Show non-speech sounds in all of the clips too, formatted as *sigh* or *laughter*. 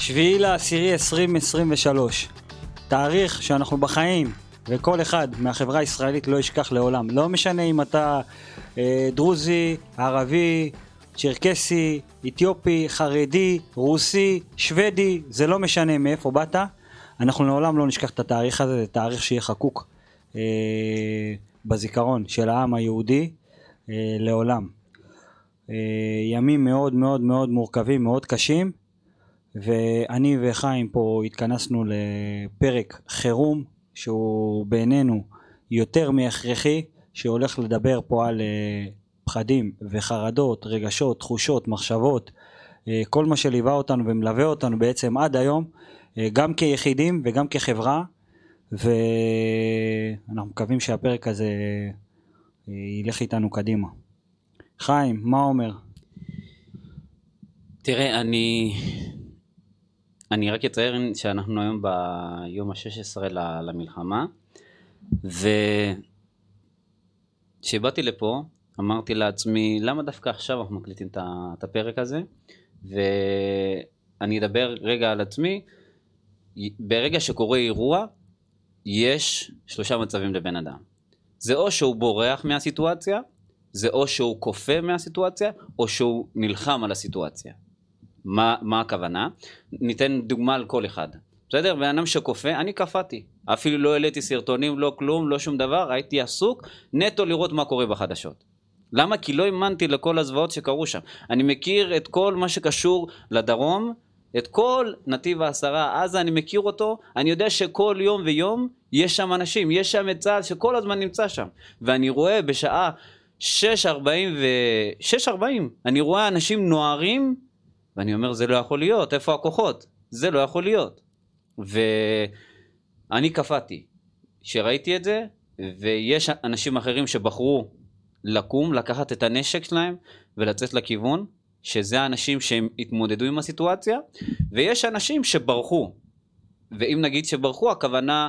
שביעי לעשירי 2023. תאריך שאנחנו בחיים, וכל אחד מהחברה הישראלית לא ישכח לעולם. לא משנה אם אתה אה, דרוזי, ערבי, צ'רקסי, אתיופי, חרדי, רוסי, שוודי, זה לא משנה מאיפה באת. אנחנו לעולם לא נשכח את התאריך הזה, זה תאריך שיהיה חקוק אה, בזיכרון של העם היהודי אה, לעולם. אה, ימים מאוד מאוד מאוד מורכבים, מאוד קשים, ואני וחיים פה התכנסנו לפרק חירום שהוא בעינינו יותר מהכרחי, שהולך לדבר פה על אה, פחדים וחרדות, רגשות, תחושות, מחשבות, אה, כל מה שליווה אותנו ומלווה אותנו בעצם עד היום, אה, גם כיחידים וגם כחברה, ואנחנו מקווים שהפרק הזה ילך איתנו קדימה. חיים, מה אומר? תראה, אני אני רק אציין שאנחנו היום ביום ה-16 למלחמה וכשבאתי לפה אמרתי לעצמי למה דווקא עכשיו אנחנו מקליטים את הפרק הזה? ואני אדבר רגע על עצמי. ברגע שקורה אירוע יש שלושה מצבים לבן אדם. זה או שהוא בורח מהסיטואציה זה או שהוא כופה מהסיטואציה או שהוא נלחם על הסיטואציה מה, מה הכוונה? ניתן דוגמה על כל אחד. בסדר? בן אדם שכופה, אני קפאתי. אפילו לא העליתי סרטונים, לא כלום, לא שום דבר, הייתי עסוק נטו לראות מה קורה בחדשות. למה? כי לא האמנתי לכל הזוועות שקרו שם. אני מכיר את כל מה שקשור לדרום, את כל נתיב העשרה, עזה, אני מכיר אותו, אני יודע שכל יום ויום יש שם אנשים, יש שם את צה"ל שכל הזמן נמצא שם. ואני רואה בשעה 6.40 ו... 6.40, אני רואה אנשים נוהרים ואני אומר זה לא יכול להיות, איפה הכוחות? זה לא יכול להיות. ואני קפאתי כשראיתי את זה, ויש אנשים אחרים שבחרו לקום, לקחת את הנשק שלהם ולצאת לכיוון, שזה האנשים שהם התמודדו עם הסיטואציה, ויש אנשים שברחו. ואם נגיד שברחו, הכוונה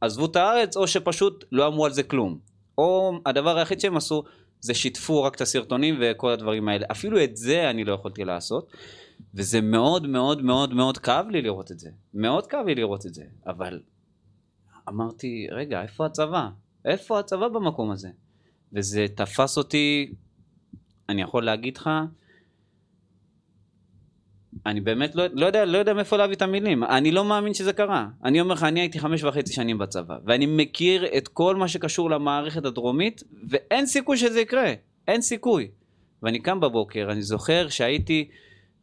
עזבו את הארץ, או שפשוט לא אמרו על זה כלום. או הדבר היחיד שהם עשו, זה שיתפו רק את הסרטונים וכל הדברים האלה. אפילו את זה אני לא יכולתי לעשות, וזה מאוד מאוד מאוד מאוד כאב לי לראות את זה. מאוד כאב לי לראות את זה, אבל אמרתי, רגע, איפה הצבא? איפה הצבא במקום הזה? וזה תפס אותי, אני יכול להגיד לך, אני באמת לא, לא, יודע, לא יודע מאיפה להביא את המילים, אני לא מאמין שזה קרה. אני אומר לך, אני הייתי חמש וחצי שנים בצבא, ואני מכיר את כל מה שקשור למערכת הדרומית, ואין סיכוי שזה יקרה, אין סיכוי. ואני קם בבוקר, אני זוכר שהייתי,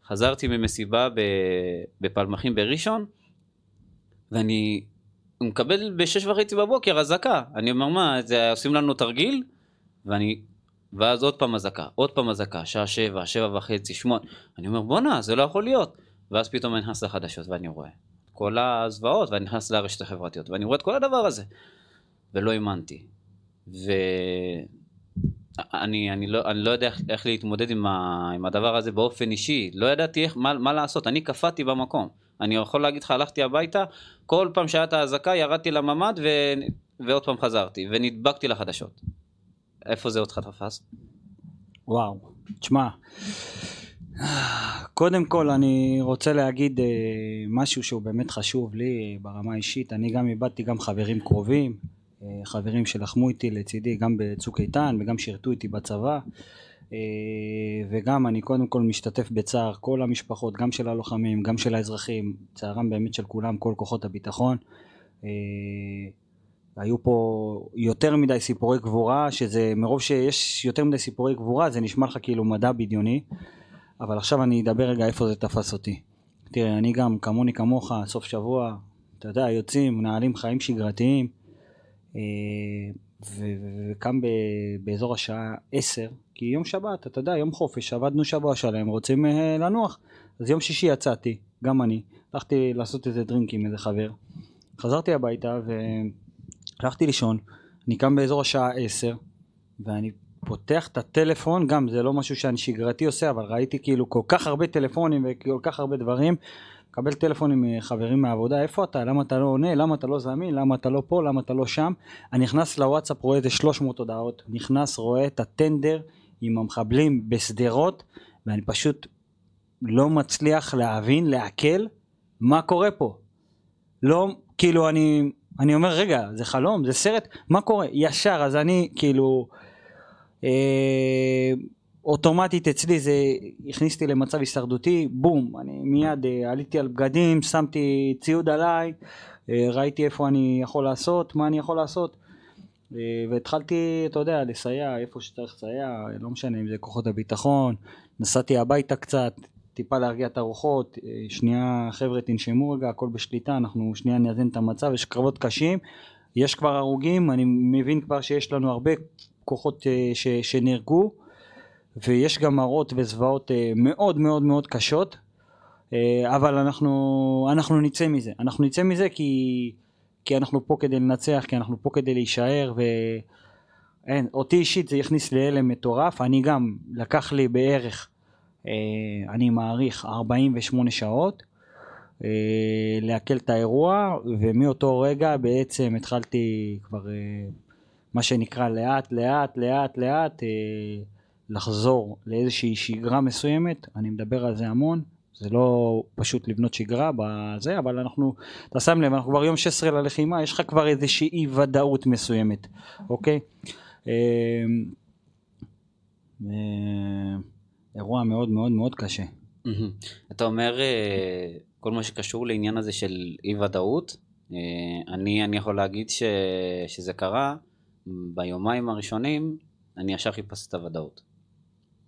חזרתי ממסיבה בפלמחים בראשון, ואני מקבל בשש וחצי בבוקר אזעקה. אני אומר, מה, זה, עושים לנו תרגיל? ואני ואז עוד פעם אזעקה, עוד פעם אזעקה, שעה שבע, שבע וחצי, שמונה. אני אומר, בואנה, זה לא יכול להיות. ואז פתאום אני נכנס לחדשות ואני רואה כל הזוועות, ואני נכנס לרשת החברתיות, ואני רואה את כל הדבר הזה. ולא האמנתי. ואני אני לא, אני לא יודע איך, איך להתמודד עם, ה, עם הדבר הזה באופן אישי. לא ידעתי איך, מה, מה לעשות. אני קפאתי במקום. אני יכול להגיד לך, הלכתי הביתה, כל פעם שהיה את האזעקה ירדתי לממ"ד ו... ועוד פעם חזרתי, ונדבקתי לחדשות. איפה זה אותך תפס? וואו, תשמע, קודם כל אני רוצה להגיד אה, משהו שהוא באמת חשוב לי ברמה האישית, אני גם איבדתי גם חברים קרובים, אה, חברים שלחמו איתי לצידי גם בצוק איתן וגם שירתו איתי בצבא. אה, וגם אני קודם כל משתתף בצער כל המשפחות, גם של הלוחמים, גם של האזרחים, צערם באמת של כולם, כל כוחות הביטחון היו פה יותר מדי סיפורי גבורה, שזה מרוב שיש יותר מדי סיפורי גבורה זה נשמע לך כאילו מדע בדיוני, אבל עכשיו אני אדבר רגע איפה זה תפס אותי. תראה, אני גם כמוני כמוך, סוף שבוע, אתה יודע, יוצאים, מנהלים חיים שגרתיים, אה, וקם באזור השעה עשר, כי יום שבת, אתה יודע, יום חופש, עבדנו שבוע שלם, רוצים אה, לנוח. אז יום שישי יצאתי, גם אני, הלכתי לעשות איזה דרינק עם איזה חבר. חזרתי הביתה ו... הלכתי לישון, אני קם באזור השעה עשר, ואני פותח את הטלפון, גם זה לא משהו שאני שגרתי עושה, אבל ראיתי כאילו כל כך הרבה טלפונים וכל כך הרבה דברים, מקבל טלפונים מחברים מהעבודה, איפה אתה? למה אתה לא עונה? למה אתה לא זמין? למה אתה לא פה? למה אתה לא שם? אני נכנס לוואטסאפ, רואה איזה 300 הודעות, נכנס, רואה את הטנדר עם המחבלים בשדרות, ואני פשוט לא מצליח להבין, לעכל, מה קורה פה? לא, כאילו אני, אני אומר רגע, זה חלום, זה סרט, מה קורה? ישר, אז אני כאילו, אה, אוטומטית אצלי זה הכניס אותי למצב הישרדותי, בום, אני מיד אה, עליתי על בגדים, שמתי ציוד עליי, אה, ראיתי איפה אני יכול לעשות, מה אני יכול לעשות, אה, והתחלתי, אתה יודע, לסייע איפה שצריך לסייע, לא משנה אם זה כוחות הביטחון, נסעתי הביתה קצת, טיפה להרגיע את הרוחות, אה, שנייה חבר'ה תנשמו רגע, הכל בשליטה, אנחנו שנייה נאזן את המצב, יש קרבות קשים, יש כבר הרוגים, אני מבין כבר שיש לנו הרבה כוחות אה, ש, שנהרגו, ויש גם מראות וזוועות אה, מאוד מאוד מאוד קשות, אבל אנחנו, אנחנו נצא מזה, אנחנו נצא מזה כי, כי אנחנו פה כדי לנצח, כי אנחנו פה כדי להישאר, ואין, אותי אישית זה יכניס להלם מטורף, אני גם, לקח לי בערך אני מעריך 48 שעות אה, לעכל את האירוע ומאותו רגע בעצם התחלתי כבר אה, מה שנקרא לאט לאט לאט לאט לחזור לאיזושהי שגרה מסוימת. אני מדבר על זה המון זה לא פשוט לבנות שגרה בזה אבל אנחנו אתה שם לב אנחנו כבר יום 16 ללחימה יש לך כבר איזושהי אי ודאות מסוימת אוקיי אירוע מאוד מאוד מאוד קשה. אתה אומר אה, כל מה שקשור לעניין הזה של אי ודאות, אה, אני, אני יכול להגיד ש, שזה קרה ביומיים הראשונים, אני ישר חיפש את הוודאות.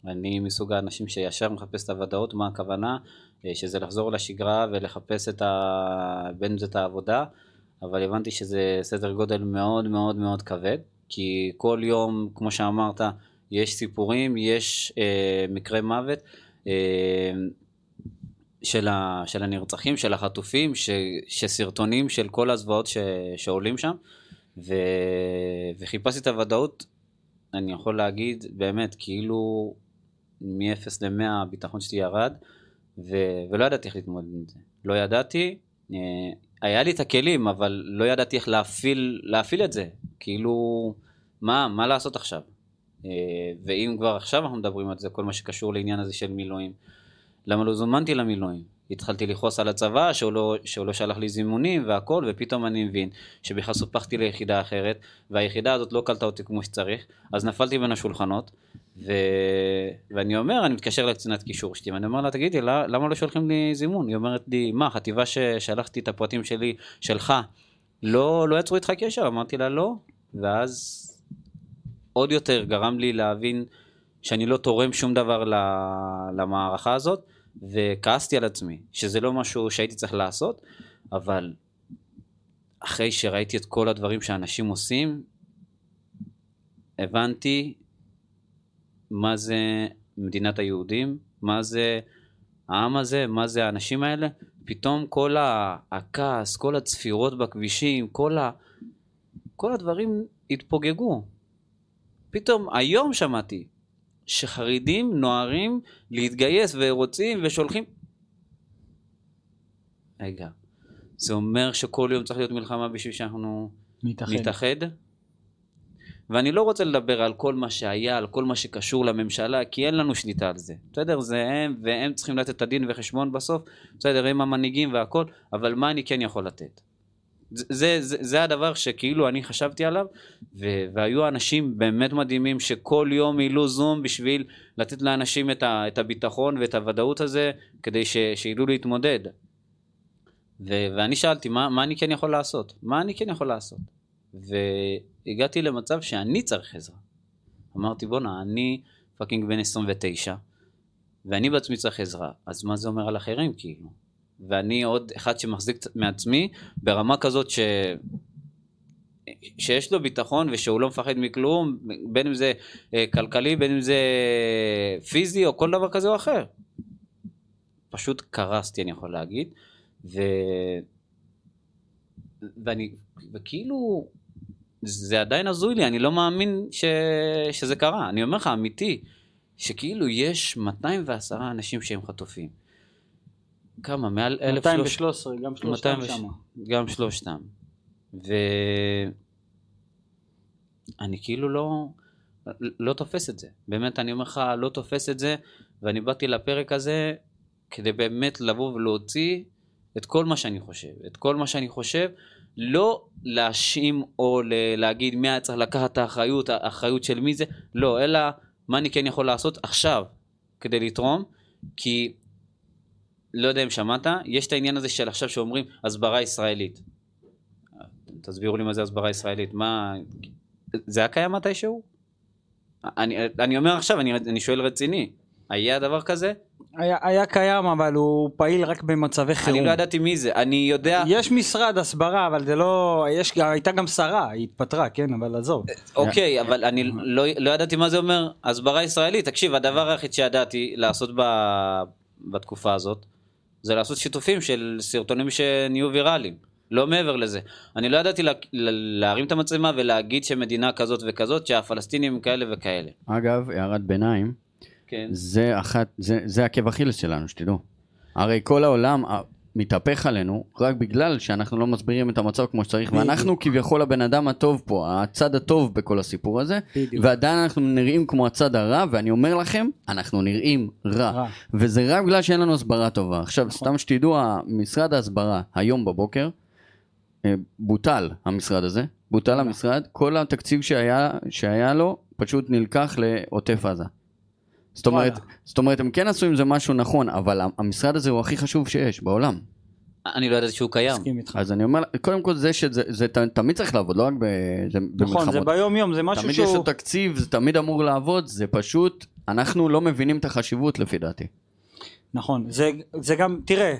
אני מסוג האנשים שישר מחפש את הוודאות, מה הכוונה? אה, שזה לחזור לשגרה ולחפש את ה... בין אם זה את העבודה, אבל הבנתי שזה סדר גודל מאוד מאוד מאוד כבד, כי כל יום, כמו שאמרת, יש סיפורים, יש אה, מקרי מוות אה, של, ה, של הנרצחים, של החטופים, ש, שסרטונים של כל הזוועות ש, שעולים שם, ו, וחיפשתי את הוודאות, אני יכול להגיד באמת, כאילו מ-0 ל-100 הביטחון שלי ירד, ו, ולא ידעתי איך להתמודד עם זה. לא ידעתי, אה, היה לי את הכלים, אבל לא ידעתי איך להפעיל, להפעיל את זה. כאילו, מה, מה לעשות עכשיו? אה, ואם כבר עכשיו אנחנו מדברים על זה, כל מה שקשור לעניין הזה של מילואים, למה לא זומנתי למילואים? התחלתי לכעוס על הצבא שהוא לא, שהוא לא שלח לי זימונים והכל, ופתאום אני מבין שבכלל סופחתי ליחידה אחרת, והיחידה הזאת לא קלטה אותי כמו שצריך, אז נפלתי בין השולחנות, ו... ואני אומר, אני מתקשר לקצינת קישור שלי, ואני אומר לה, תגידי, למה לא שולחים לי זימון? היא אומרת לי, מה, חטיבה ששלחתי את הפרטים שלי, שלך, לא, לא יצרו איתך קשר? אמרתי לה, לא, ואז עוד יותר גרם לי להבין שאני לא תורם שום דבר למערכה הזאת, וכעסתי על עצמי, שזה לא משהו שהייתי צריך לעשות, אבל אחרי שראיתי את כל הדברים שאנשים עושים, הבנתי מה זה מדינת היהודים, מה זה העם הזה, מה זה האנשים האלה. פתאום כל הכעס, כל הצפירות בכבישים, כל, ה... כל הדברים התפוגגו. פתאום היום שמעתי שחרדים נוהרים להתגייס ורוצים ושולחים... רגע, זה אומר שכל יום צריך להיות מלחמה בשביל שאנחנו מתאחד. נתאחד? ואני לא רוצה לדבר על כל מה שהיה, על כל מה שקשור לממשלה, כי אין לנו שליטה על זה. בסדר? זה הם, והם צריכים לתת את הדין וחשבון בסוף. בסדר, הם המנהיגים והכל, אבל מה אני כן יכול לתת? זה, זה, זה הדבר שכאילו אני חשבתי עליו, ו, והיו אנשים באמת מדהימים שכל יום העלו זום בשביל לתת לאנשים את, ה, את הביטחון ואת הוודאות הזה, כדי ש, שידעו להתמודד. ו, ואני שאלתי, מה, מה אני כן יכול לעשות? מה אני כן יכול לעשות? והגעתי למצב שאני צריך עזרה. אמרתי, בואנה, אני פאקינג בן 29, ואני בעצמי צריך עזרה, אז מה זה אומר על אחרים, כאילו? ואני עוד אחד שמחזיק מעצמי ברמה כזאת ש... שיש לו ביטחון ושהוא לא מפחד מכלום, בין אם זה אה, כלכלי, בין אם זה פיזי או כל דבר כזה או אחר. פשוט קרסתי אני יכול להגיד, ו... ואני, וכאילו, זה עדיין הזוי לי, אני לא מאמין ש... שזה קרה, אני אומר לך אמיתי, שכאילו יש 210 אנשים שהם חטופים. כמה? מעל 213, גם שלושתם שמה. גם שלושתם. ואני כאילו לא, לא תופס את זה. באמת, אני אומר לך, לא תופס את זה, ואני באתי לפרק הזה כדי באמת לבוא ולהוציא את כל מה שאני חושב, את כל מה שאני חושב, לא להאשים או להגיד מי היה צריך לקחת את האחריות, האחריות של מי זה, לא, אלא מה אני כן יכול לעשות עכשיו כדי לתרום, כי לא יודע אם שמעת, יש את העניין הזה של עכשיו שאומרים הסברה ישראלית. תסבירו לי מה זה הסברה ישראלית, מה... זה היה קיים מתישהו? אני, אני אומר עכשיו, אני, אני שואל רציני, היה דבר כזה? היה, היה קיים אבל הוא פעיל רק במצבי חירום. אני לא ידעתי מי זה, אני יודע... יש משרד הסברה אבל זה לא, יש, הייתה גם שרה, היא התפטרה, כן, אבל עזוב. אוקיי, אבל אני לא, לא ידעתי מה זה אומר הסברה ישראלית. תקשיב, הדבר היחיד שידעתי לעשות ב, בתקופה הזאת, זה לעשות שיתופים של סרטונים שנהיו ויראליים. לא מעבר לזה. אני לא ידעתי לה, להרים את המצלמה ולהגיד שמדינה כזאת וכזאת, שהפלסטינים כאלה וכאלה. אגב, הערת ביניים, כן. זה אחת, זה, זה עקב אכילס שלנו, שתדעו. הרי כל העולם מתהפך עלינו רק בגלל שאנחנו לא מסבירים את המצב כמו שצריך, בדיוק. ואנחנו כביכול הבן אדם הטוב פה, הצד הטוב בכל הסיפור הזה, בדיוק. ועדיין אנחנו נראים כמו הצד הרע, ואני אומר לכם, אנחנו נראים רע. רע. וזה רק בגלל שאין לנו הסברה טובה. עכשיו, סתם שתדעו, משרד ההסברה, היום בבוקר, אה, בוטל המשרד הזה, בוטל המשרד, כל התקציב שהיה, שהיה לו פשוט נלקח לעוטף עזה. זאת אומרת. זאת אומרת, הם כן עשו עם זה משהו נכון, אבל המשרד הזה הוא הכי חשוב שיש בעולם. אני לא ידעתי שהוא קיים. מסכים איתך. אז אני אומר, קודם כל זה שזה זה, ת- תמיד צריך לעבוד, לא רק ב, זה, נכון, זה במלחמות. ביום יום, זה משהו תמיד יש לו שהוא... תקציב, זה תמיד אמור לעבוד, זה פשוט, אנחנו לא מבינים את החשיבות לפי דעתי. נכון, זה, זה גם, תראה,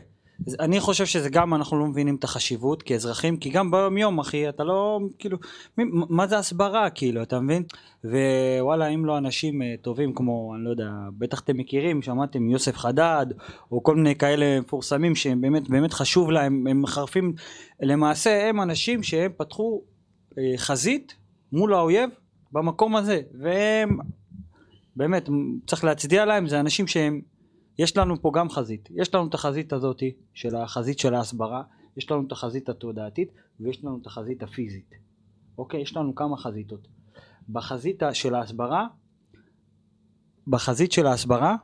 אני חושב שזה גם אנחנו לא מבינים את החשיבות כאזרחים, כי גם ביום יום אחי, אתה לא, כאילו, מי- מה זה הסברה כאילו, אתה מבין? ווואלה, אם לא אנשים אה, טובים כמו, אני לא יודע, בטח אתם מכירים, שמעתם יוסף חדד, או כל מיני כאלה מפורסמים שהם באמת, באמת חשוב להם, הם מחרפים, למעשה הם אנשים שהם פתחו אה, חזית מול האויב במקום הזה, והם באמת, צריך להצדיע להם, זה אנשים שהם, יש לנו פה גם חזית, יש לנו את החזית הזאת של החזית של ההסברה, יש לנו את החזית התודעתית ויש לנו את החזית הפיזית, אוקיי? יש לנו כמה חזיתות. בחזית של ההסברה, בחזית של ההסברה,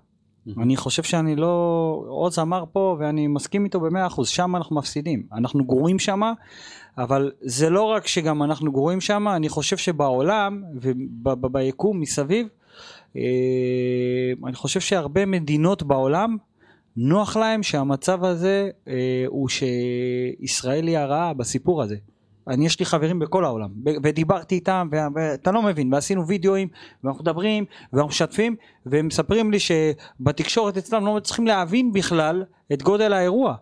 אני חושב שאני לא, עוז אמר פה ואני מסכים איתו במאה אחוז, שם אנחנו מפסידים, אנחנו גרועים שם, אבל זה לא רק שגם אנחנו גרועים שם, אני חושב שבעולם וביקום מסביב, אני חושב שהרבה מדינות בעולם, נוח להם שהמצב הזה אה, הוא שישראל היא הרעה בסיפור הזה. אני יש לי חברים בכל העולם ודיברתי איתם ואתה לא מבין ועשינו וידאוים ואנחנו מדברים ואנחנו משתפים והם מספרים לי שבתקשורת אצלם לא מצליחים להבין בכלל את גודל האירוע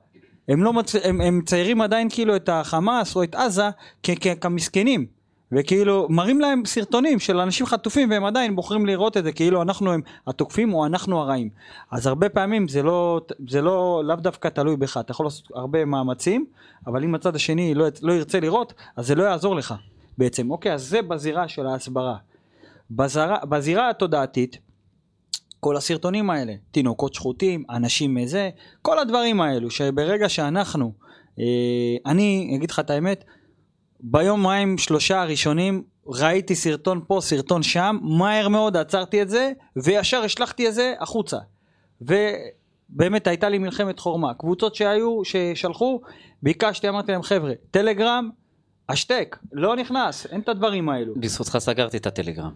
הם לא מצ... הם, הם מציירים עדיין כאילו את החמאס או את עזה כמסכנים וכאילו מראים להם סרטונים של אנשים חטופים והם עדיין בוחרים לראות את זה כאילו אנחנו הם התוקפים או אנחנו הרעים. אז הרבה פעמים זה לא זה לא לאו דווקא תלוי בך. אתה יכול לעשות הרבה מאמצים אבל אם הצד השני לא, לא ירצה לראות אז זה לא יעזור לך בעצם. אוקיי אז זה בזירה של ההסברה. בזרה, בזירה התודעתית כל הסרטונים האלה, תינוקות שחוטים, אנשים מזה, כל הדברים האלו, שברגע שאנחנו, אה, אני אגיד לך את האמת, ביומיים שלושה הראשונים ראיתי סרטון פה, סרטון שם, מהר מאוד עצרתי את זה, וישר השלכתי את זה החוצה. ובאמת הייתה לי מלחמת חורמה. קבוצות שהיו, ששלחו, ביקשתי, אמרתי להם, חבר'ה, טלגרם, השתק, לא נכנס, אין את הדברים האלו. בזכותך סגרתי את הטלגרם.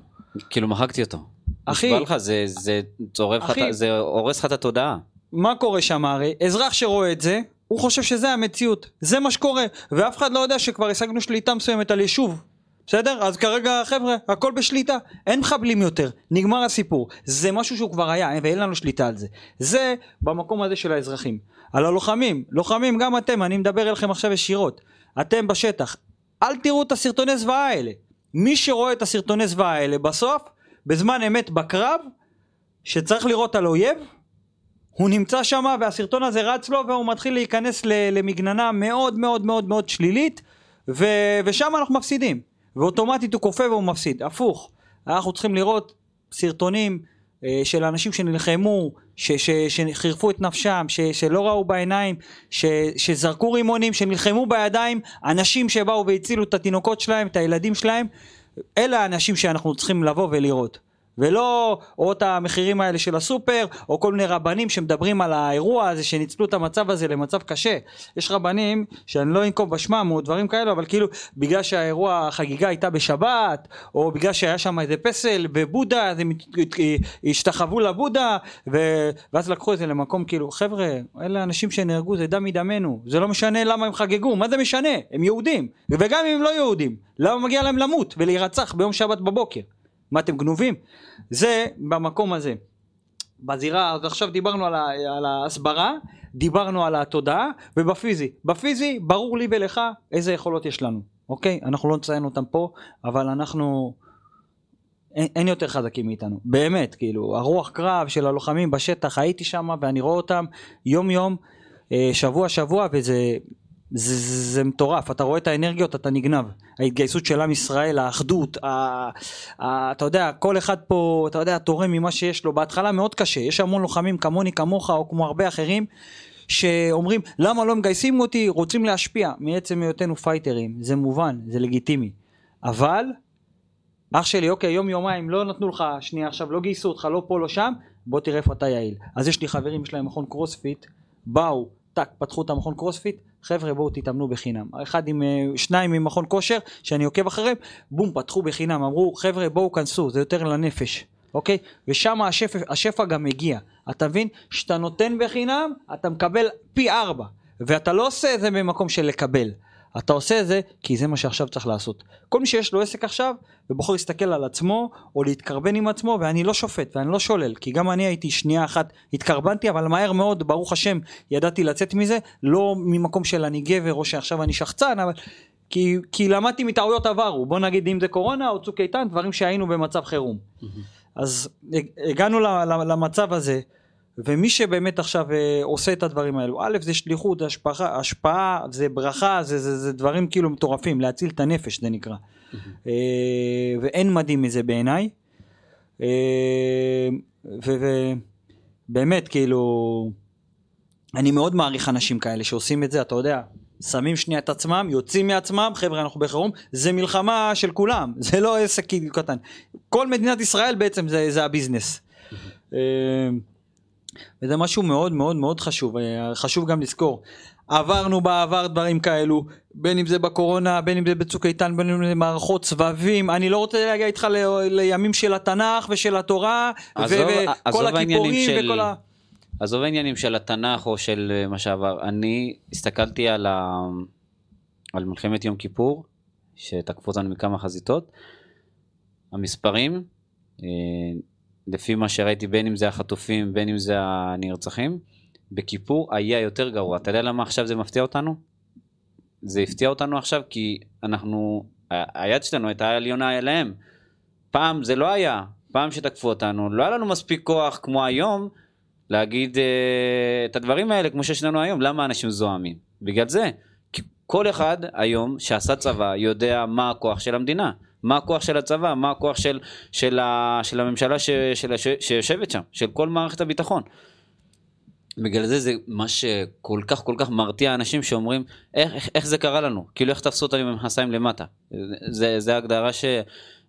כאילו מחקתי אותו. אחי- לך, זה, זה צורב לך, אחי- את- זה הורס לך את התודעה. מה קורה שם הרי? אזרח שרואה את זה, הוא חושב שזה המציאות. זה מה שקורה. ואף אחד לא יודע שכבר השגנו שליטה מסוימת על יישוב. בסדר? אז כרגע חבר'ה, הכל בשליטה. אין מחבלים יותר. נגמר הסיפור. זה משהו שהוא כבר היה, ואין לנו שליטה על זה. זה במקום הזה של האזרחים. על הלוחמים. לוחמים גם אתם, אני מדבר אליכם עכשיו ישירות. אתם בשטח. אל תראו את הסרטוני זוועה האלה. מי שרואה את הסרטוני זוועה האלה בסוף, בזמן אמת בקרב, שצריך לראות על אויב, הוא נמצא שם והסרטון הזה רץ לו והוא מתחיל להיכנס למגננה מאוד מאוד מאוד מאוד שלילית ו- ושם אנחנו מפסידים. ואוטומטית הוא כופה והוא מפסיד. הפוך. אנחנו צריכים לראות סרטונים אה, של אנשים שנלחמו ש- ש- שחירפו את נפשם ש- שלא ראו בעיניים ש- שזרקו רימונים שנלחמו בידיים אנשים שבאו והצילו את התינוקות שלהם את הילדים שלהם. אלה האנשים שאנחנו צריכים לבוא ולראות ולא או את המחירים האלה של הסופר, או כל מיני רבנים שמדברים על האירוע הזה, שניצלו את המצב הזה למצב קשה. יש רבנים, שאני לא אנקוב בשמם או דברים כאלו, אבל כאילו, בגלל שהאירוע, החגיגה הייתה בשבת, או בגלל שהיה שם איזה פסל בבודה, אז הם השתחוו לבודה, ו... ואז לקחו את זה למקום כאילו, חבר'ה, אלה אנשים שנהרגו, זה דם מדמנו, זה לא משנה למה הם חגגו, מה זה משנה? הם יהודים, וגם אם הם לא יהודים, למה מגיע להם למות ולהירצח ביום שבת בבוקר? מה אתם גנובים? זה במקום הזה. בזירה, אז עכשיו דיברנו על, ה, על ההסברה, דיברנו על התודעה, ובפיזי. בפיזי, ברור לי ולך איזה יכולות יש לנו, אוקיי? אנחנו לא נציין אותם פה, אבל אנחנו... אין, אין יותר חזקים מאיתנו, באמת, כאילו, הרוח קרב של הלוחמים בשטח, הייתי שם ואני רואה אותם יום יום, אה, שבוע שבוע, וזה זה, זה, זה מטורף, אתה רואה את האנרגיות, אתה נגנב. ההתגייסות של עם ישראל, האחדות, ה, ה, אתה יודע, כל אחד פה, אתה יודע, תורם ממה שיש לו. בהתחלה מאוד קשה, יש המון לוחמים כמוני, כמוך, או כמו הרבה אחרים, שאומרים, למה לא מגייסים אותי? רוצים להשפיע. מעצם היותנו פייטרים, זה מובן, זה לגיטימי. אבל, אח שלי, אוקיי, יום יומיים לא נתנו לך, שנייה עכשיו, לא גייסו אותך, לא פה, לא שם, בוא תראה איפה אתה יעיל. אז יש לי חברים, יש להם מכון קרוספיט, באו, טאק, פתחו את המכון קרוספיט, חבר'ה בואו תתאמנו בחינם. אחד עם, אה, שניים ממכון כושר, שאני עוקב אחריהם, בום, פתחו בחינם, אמרו, חבר'ה בואו כנסו, זה יותר לנפש, אוקיי? ושם השפע, השפע גם מגיע. אתה מבין? כשאתה נותן בחינם, אתה מקבל פי ארבע. ואתה לא עושה את זה ממקום של לקבל. אתה עושה את זה כי זה מה שעכשיו צריך לעשות. כל מי שיש לו עסק עכשיו ובוחר להסתכל על עצמו או להתקרבן עם עצמו ואני לא שופט ואני לא שולל כי גם אני הייתי שנייה אחת התקרבנתי אבל מהר מאוד ברוך השם ידעתי לצאת מזה לא ממקום של אני גבר או שעכשיו אני שחצן אבל כי, כי למדתי מטעויות עברו בוא נגיד אם זה קורונה או צוק איתן דברים שהיינו במצב חירום. אז הגענו למצב הזה ומי שבאמת עכשיו אה, עושה את הדברים האלו, א' זה שליחות, השפעה, השפעה זה ברכה, זה, זה, זה דברים כאילו מטורפים, להציל את הנפש זה נקרא. אה, ואין מדהים מזה בעיניי. אה, ובאמת כאילו, אני מאוד מעריך אנשים כאלה שעושים את זה, אתה יודע, שמים שנייה את עצמם, יוצאים מעצמם, חבר'ה אנחנו בחירום, זה מלחמה של כולם, *laughs* זה לא עסק כאילו קטן. כל מדינת ישראל בעצם זה, זה הביזנס. וזה משהו מאוד מאוד מאוד חשוב, אה, חשוב גם לזכור. עברנו בעבר דברים כאלו, בין אם זה בקורונה, בין אם זה בצוק איתן, בין אם זה מערכות סבבים, אני לא רוצה להגיע איתך ל... לימים של התנ"ך ושל התורה, וכל הכיפורים של... וכל ה... עזוב העניינים של התנ"ך או של אה, מה שעבר, אני הסתכלתי על, ה... על מלחמת יום כיפור, שתקפו אותנו מכמה חזיתות, המספרים, אה, לפי מה שראיתי, בין אם זה החטופים, בין אם זה הנרצחים, בכיפור היה יותר גרוע. אתה יודע למה עכשיו זה מפתיע אותנו? זה הפתיע אותנו עכשיו כי אנחנו, היד שלנו הייתה עליונה אליהם. פעם זה לא היה, פעם שתקפו אותנו, לא היה לנו מספיק כוח כמו היום להגיד uh, את הדברים האלה כמו שיש לנו היום. למה אנשים זועמים? בגלל זה. כי כל אחד היום שעשה צבא יודע מה הכוח של המדינה. מה הכוח של הצבא, מה הכוח של, של, ה, של הממשלה ש, של, ש, שיושבת שם, של כל מערכת הביטחון. בגלל זה זה מה שכל כך כל כך מרתיע אנשים שאומרים איך, איך, איך זה קרה לנו, כאילו איך תפסו אותנו עם המכנסיים למטה. זה, זה הגדרה ש,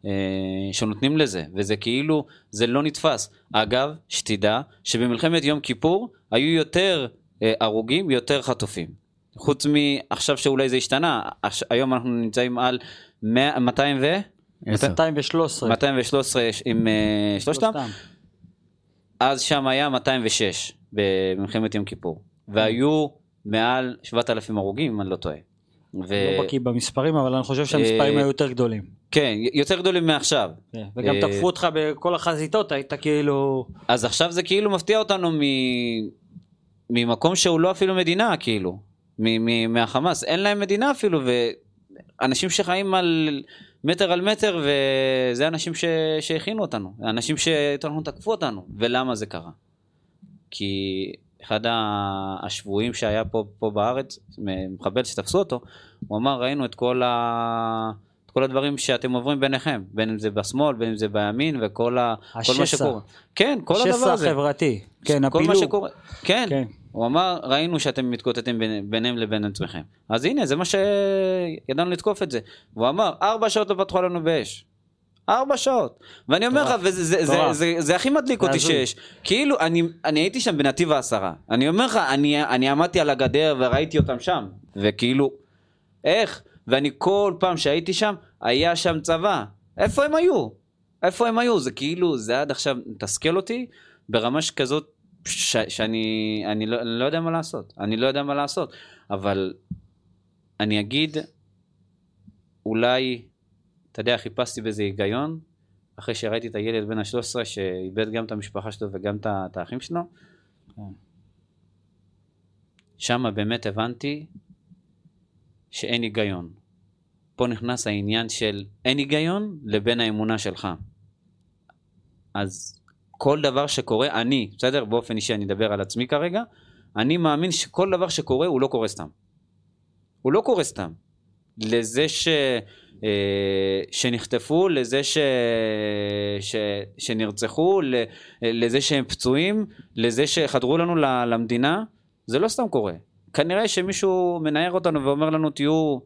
אה, שנותנים לזה, וזה כאילו, זה לא נתפס. אגב, שתדע שבמלחמת יום כיפור היו יותר אה, הרוגים, יותר חטופים. חוץ מעכשיו שאולי זה השתנה, היום אנחנו נמצאים על 200 ו... 213. 213 עם uh, שלושתם. אז שם היה 206 במלחמת יום כיפור. והיו מעל 7,000 הרוגים אם אני לא טועה. ו... לא בקיא במספרים אבל אני חושב שהמספרים היו יותר גדולים. כן, יותר גדולים מעכשיו. כן, וגם תקפו אותך בכל החזיתות, היית כאילו... אז עכשיו זה כאילו מפתיע אותנו מ... ממקום שהוא לא אפילו מדינה, כאילו. מהחמאס. אין להם מדינה אפילו, אנשים שחיים על מטר על מטר, וזה אנשים ש... שהכינו אותנו, אנשים נכון תקפו אותנו, ולמה זה קרה? כי אחד השבויים שהיה פה, פה בארץ, מחבל שתפסו אותו, הוא אמר, ראינו את כל, ה... את כל הדברים שאתם עוברים ביניכם, בין אם זה בשמאל, בין אם זה בימין, וכל ה... השסע. מה שקורה. כן, כל הדבר הזה. השסע החברתי, כן, הפילוג. כל שקורה, כן. הוא אמר, ראינו שאתם מתקוטטים בין, ביניהם לבין עצמכם. אז הנה, זה מה שידענו לתקוף את זה. והוא אמר, ארבע שעות לא פתחו לנו באש. ארבע שעות. ואני אומר לך. וזה זה, זה, מטורף. זה, זה הכי מדליק אותי. שיש. כאילו, אני, אני הייתי שם בנתיב העשרה. אני אומר לך, אני, אני עמדתי על הגדר וראיתי אותם שם. וכאילו, איך? ואני כל פעם שהייתי שם, היה שם צבא. איפה הם היו? איפה הם היו? זה כאילו, זה עד עכשיו מתסכל אותי ברמה שכזאת, ש, שאני אני לא, אני לא יודע מה לעשות. אני לא יודע מה לעשות. אבל אני אגיד, אולי, אתה יודע, חיפשתי בזה היגיון, אחרי שראיתי את הילד בן ה-13 שאיבד גם את המשפחה שלו וגם את את האחים שלו. כן. שם באמת הבנתי שאין היגיון. פה נכנס העניין של אין היגיון לבין האמונה שלך. אז כל דבר שקורה, אני, בסדר? באופן אישי אני אדבר על עצמי כרגע, אני מאמין שכל דבר שקורה הוא לא קורה סתם. הוא לא קורה סתם. לזה ש... אה, שנחטפו, לזה ש... ש... שנרצחו. לזה שהם פצועים, לזה שחדרו לנו למדינה, זה לא סתם קורה. כנראה שמישהו מנער אותנו ואומר לנו תהיו...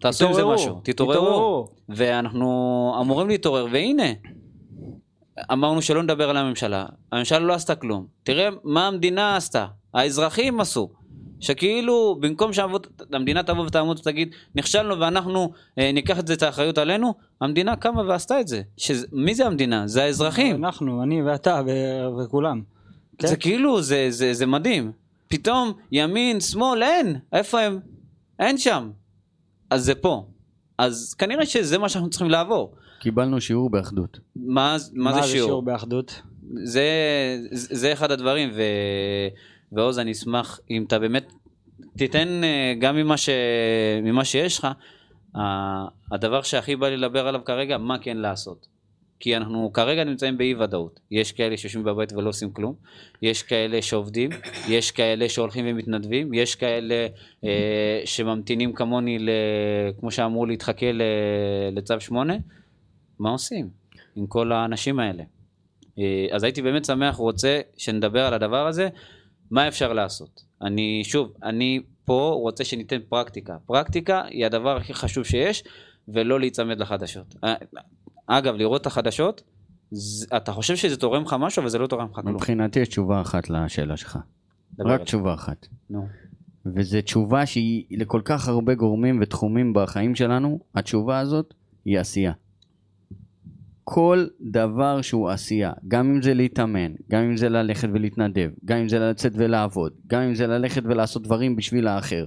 תעשו עם זה משהו. תתעוררו. ואנחנו אמורים להתעורר, והנה, אמרנו שלא נדבר על הממשלה. הממשלה לא עשתה כלום. תראה מה המדינה עשתה, האזרחים עשו. שכאילו במקום שהמדינה תבוא ותעמוד ותגיד נכשלנו ואנחנו אה, ניקח את זה את האחריות עלינו המדינה קמה ועשתה את זה שזה, מי זה המדינה זה האזרחים אנחנו, אני ואתה ו- וכולם. כן. זה כאילו זה, זה, זה מדהים פתאום ימין שמאל אין איפה הם אין שם אז זה פה אז כנראה שזה מה שאנחנו צריכים לעבור קיבלנו שיעור באחדות. מה, מה, זה שיעור באחדות? זה, זה זה אחד הדברים, ו, ועוז, אני אשמח אם אתה באמת תיתן אה, גם ממה, ש, ממה שיש לך, הדבר שהכי בא לי לדבר עליו כרגע, מה כן לעשות. כי אנחנו כרגע נמצאים באי ודאות. יש כאלה שיושבים בבית ולא עושים כלום, יש כאלה שעובדים, יש כאלה שהולכים ומתנדבים, יש כאלה אה, שממתינים כמוני, ל, כמו שאמרו להתחכה ל, לצו 8, מה עושים עם כל האנשים האלה? אה, אז הייתי באמת שמח, רוצה שנדבר על הדבר הזה, מה אפשר לעשות. אני, שוב, אני פה רוצה שניתן פרקטיקה. פרקטיקה היא הדבר הכי חשוב שיש, ולא להיצמד לחדשות. אה, אגב, לראות את החדשות, אתה חושב שזה תורם לך משהו, אבל זה לא תורם לך כלום. מבחינתי יש תשובה אחת לשאלה שלך. רק. תשובה אחת. נו. וזו תשובה שהיא לכל כך הרבה גורמים ותחומים בחיים שלנו, התשובה הזאת היא עשייה. כל דבר שהוא עשייה, גם אם זה להתאמן, גם אם זה ללכת ולהתנדב, גם אם זה לצאת ולעבוד, גם אם זה ללכת ולעשות דברים בשביל האחר,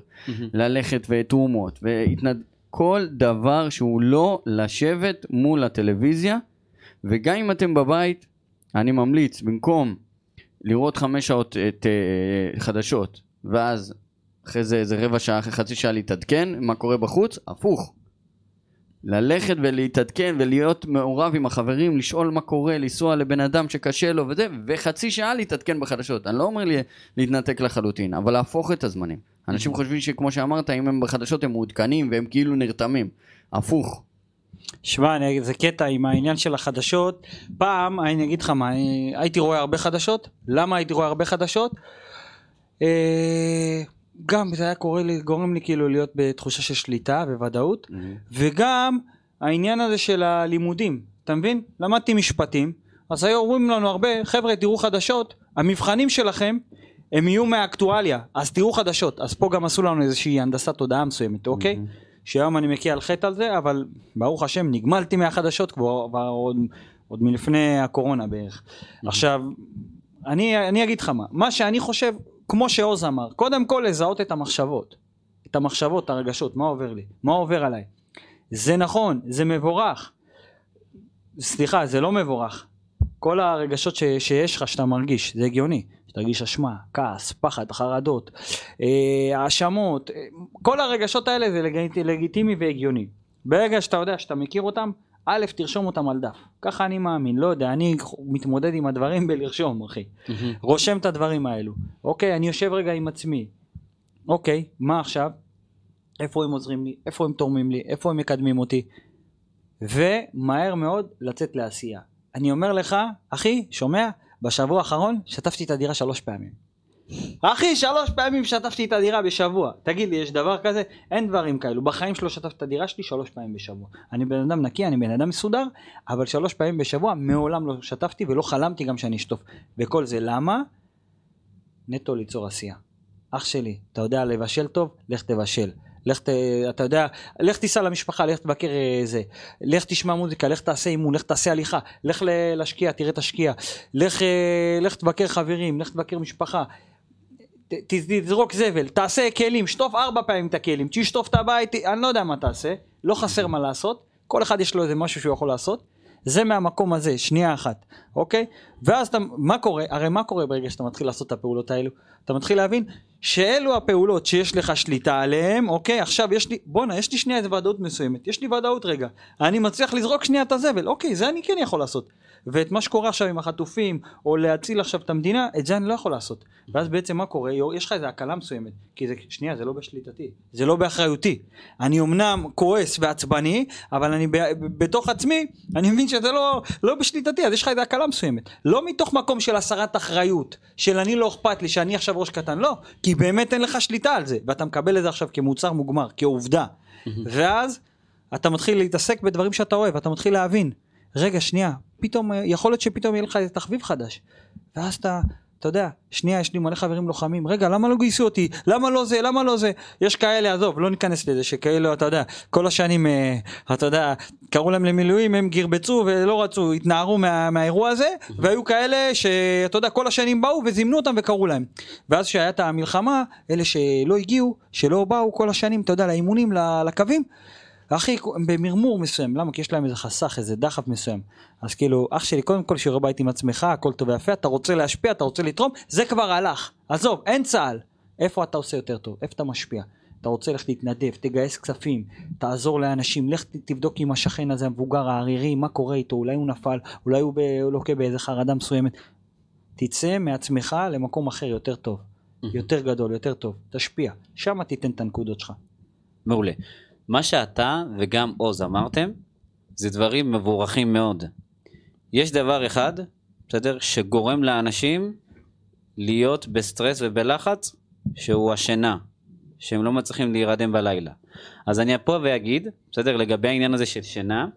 ללכת ותרומות, והתנד... כל דבר שהוא לא לשבת מול הטלוויזיה, וגם אם אתם בבית, אני ממליץ, במקום לראות חמש שעות את uh, חדשות, ואז אחרי זה איזה רבע שעה, אחרי חצי שעה להתעדכן, מה קורה בחוץ, הפוך. ללכת ולהתעדכן ולהיות מעורב עם החברים, לשאול מה קורה, לנסוע לבן אדם שקשה לו וזה, וחצי שעה להתעדכן בחדשות. אני לא אומר לי להתנתק לחלוטין, אבל להפוך את הזמנים. אנשים חושבים שכמו שאמרת, אם הם בחדשות הם מעודכנים והם כאילו נרתמים. הפוך. שמע, זה קטע עם העניין של החדשות. פעם, אני אגיד לך מה, הייתי רואה הרבה חדשות. למה הייתי רואה הרבה חדשות? גם זה היה קורא לי, גורם לי כאילו להיות בתחושה של שליטה וודאות. וגם העניין הזה של הלימודים, אתה מבין? למדתי משפטים, אז היו אומרים לנו הרבה, חבר'ה תראו חדשות, המבחנים שלכם הם יהיו מהאקטואליה, אז תראו חדשות. אז פה גם עשו לנו איזושהי הנדסת תודעה מסוימת, אוקיי? שהיום אני מקיע על חטא על זה, אבל ברוך השם נגמלתי מהחדשות כבר, כבר עוד, עוד מלפני הקורונה בערך. עכשיו, אני, אני אגיד לך מה, מה שאני חושב, כמו שעוז אמר, קודם כל לזהות את המחשבות, את המחשבות, את הרגשות, מה עובר לי, מה עובר עליי. זה נכון, זה מבורך. סליחה, זה לא מבורך. כל הרגשות ש, שיש לך שאתה מרגיש, זה הגיוני. שתרגיש אשמה, כעס, פחד, חרדות, אה, האשמות, אה, כל הרגשות האלה זה לגיט, לגיטימי והגיוני. ברגע שאתה יודע שאתה מכיר אותם, א', תרשום אותם על דף. ככה אני מאמין, לא יודע, אני מתמודד עם הדברים *laughs* בלרשום, אחי. רושם את הדברים האלו. אוקיי, אני יושב רגע עם עצמי. אוקיי, מה עכשיו? איפה הם עוזרים לי? איפה הם תורמים לי? איפה הם מקדמים אותי? ומהר מאוד לצאת לעשייה. אני אומר לך, אחי, שומע? בשבוע האחרון שטפתי את הדירה שלוש פעמים. אחי, שלוש פעמים שטפתי את הדירה בשבוע. תגיד לי, יש דבר כזה? אין דברים כאלו. בחיים שלא שטפתי את הדירה שלי שלוש פעמים בשבוע. אני בן אדם נקי, אני בן אדם מסודר, אבל שלוש פעמים בשבוע מעולם לא שטפתי ולא חלמתי גם שאני אשטוף. וכל זה למה? נטו ליצור עשייה. אח שלי, אתה יודע לבשל טוב? לך תבשל. לך ת... אתה יודע, לך תיסע למשפחה, לך תבקר אה, זה, לך תשמע מוזיקה, לך תעשה אימון, לך תעשה הליכה, לך להשקיע, תראה תשקיע, לך, אה, לך תבקר חברים, לך תבקר משפחה, ת- תזרוק זבל, תעשה כלים, שטוף ארבע פעמים את הכלים, תשטוף את הבית, אני לא יודע מה תעשה, לא חסר מה לעשות, כל אחד יש לו איזה משהו שהוא יכול לעשות, זה מהמקום הזה, שנייה אחת, אוקיי? ואז אתה, מה קורה? הרי מה קורה ברגע שאתה מתחיל לעשות את הפעולות האלו? אתה מתחיל להבין שאלו הפעולות שיש לך שליטה עליהן, אוקיי? עכשיו יש לי, בואנה, יש לי שנייה איזה ודאות מסוימת, יש לי ודאות רגע, אני מצליח לזרוק שנייה את הזבל, אוקיי, זה אני כן יכול לעשות. ואת מה שקורה עכשיו עם החטופים, או להציל עכשיו את המדינה, את זה אני לא יכול לעשות. ואז בעצם מה קורה? יש לך איזו הקלה מסוימת, כי זה, שנייה, זה לא בשליטתי, זה לא באחריותי. אני אמנם כועס ועצבני, אבל אני ב, ב, בתוך עצמי, אני מבין שזה לא, לא בשליטתי, אז יש לך איזו הקלה מסוימת. לא מתוך מקום של הסרת אחריות, של אני לא אכפת לי, שאני עכשיו ראש קטן, לא, כי באמת אין לך שליטה על זה, ואתה מקבל את זה עכשיו כמוצר מוגמר, כעובדה. ואז אתה מתחיל להתעסק בדברים שאתה אוהב, אתה מתחיל להבין, רגע, שנייה, פתאום, יכול להיות שפתאום יהיה לך איזה תחביב חדש. ואז אתה, אתה יודע, שנייה, יש לי מלא חברים לוחמים, רגע, למה לא גייסו אותי? למה לא זה? למה לא זה? יש כאלה, עזוב, לא ניכנס לזה, שכאילו, אתה יודע, כל השנים, אה, אתה יודע, קראו להם למילואים, הם גרבצו ולא רצו, התנערו מה, מהאירוע הזה, והיו כאלה שאתה יודע, כל השנים באו וזימנו אותם וקראו להם. ואז כשהיה את המלחמה, אלה שלא הגיעו, שלא באו כל השנים, אתה יודע, לאימונים, לקווים, אחי, הם במרמור מסוים, למה? כי יש להם איזה חסך, איזה דחף מסוים. אז כאילו, אח שלי, קודם כל שיעורי בית עם עצמך, הכל טוב ויפה, אתה רוצה להשפיע, אתה רוצה לתרום, זה כבר הלך. עזוב, אין צה"ל. איפה אתה עושה יותר טוב? איפה אתה משפיע? אתה רוצה ללכת להתנדב, תגייס כספים, תעזור לאנשים, לך תבדוק עם השכן הזה המבוגר הערירי, מה קורה איתו, אולי הוא נפל, אולי הוא, ב... הוא לוקה באיזה חרדה מסוימת. תצא מעצמך למקום אחר יותר טוב, יותר גדול, יותר טוב, תשפיע, שם תיתן את הנקודות שלך. מעולה. מה שאתה וגם עוז אמרתם, זה דברים מבורכים מאוד. יש דבר אחד, בסדר, שגורם לאנשים להיות בסטרס ובלחץ, שהוא השינה, שהם לא מצליחים להירדם בלילה. אז אני פה ואגיד, בסדר, לגבי העניין הזה של שינה,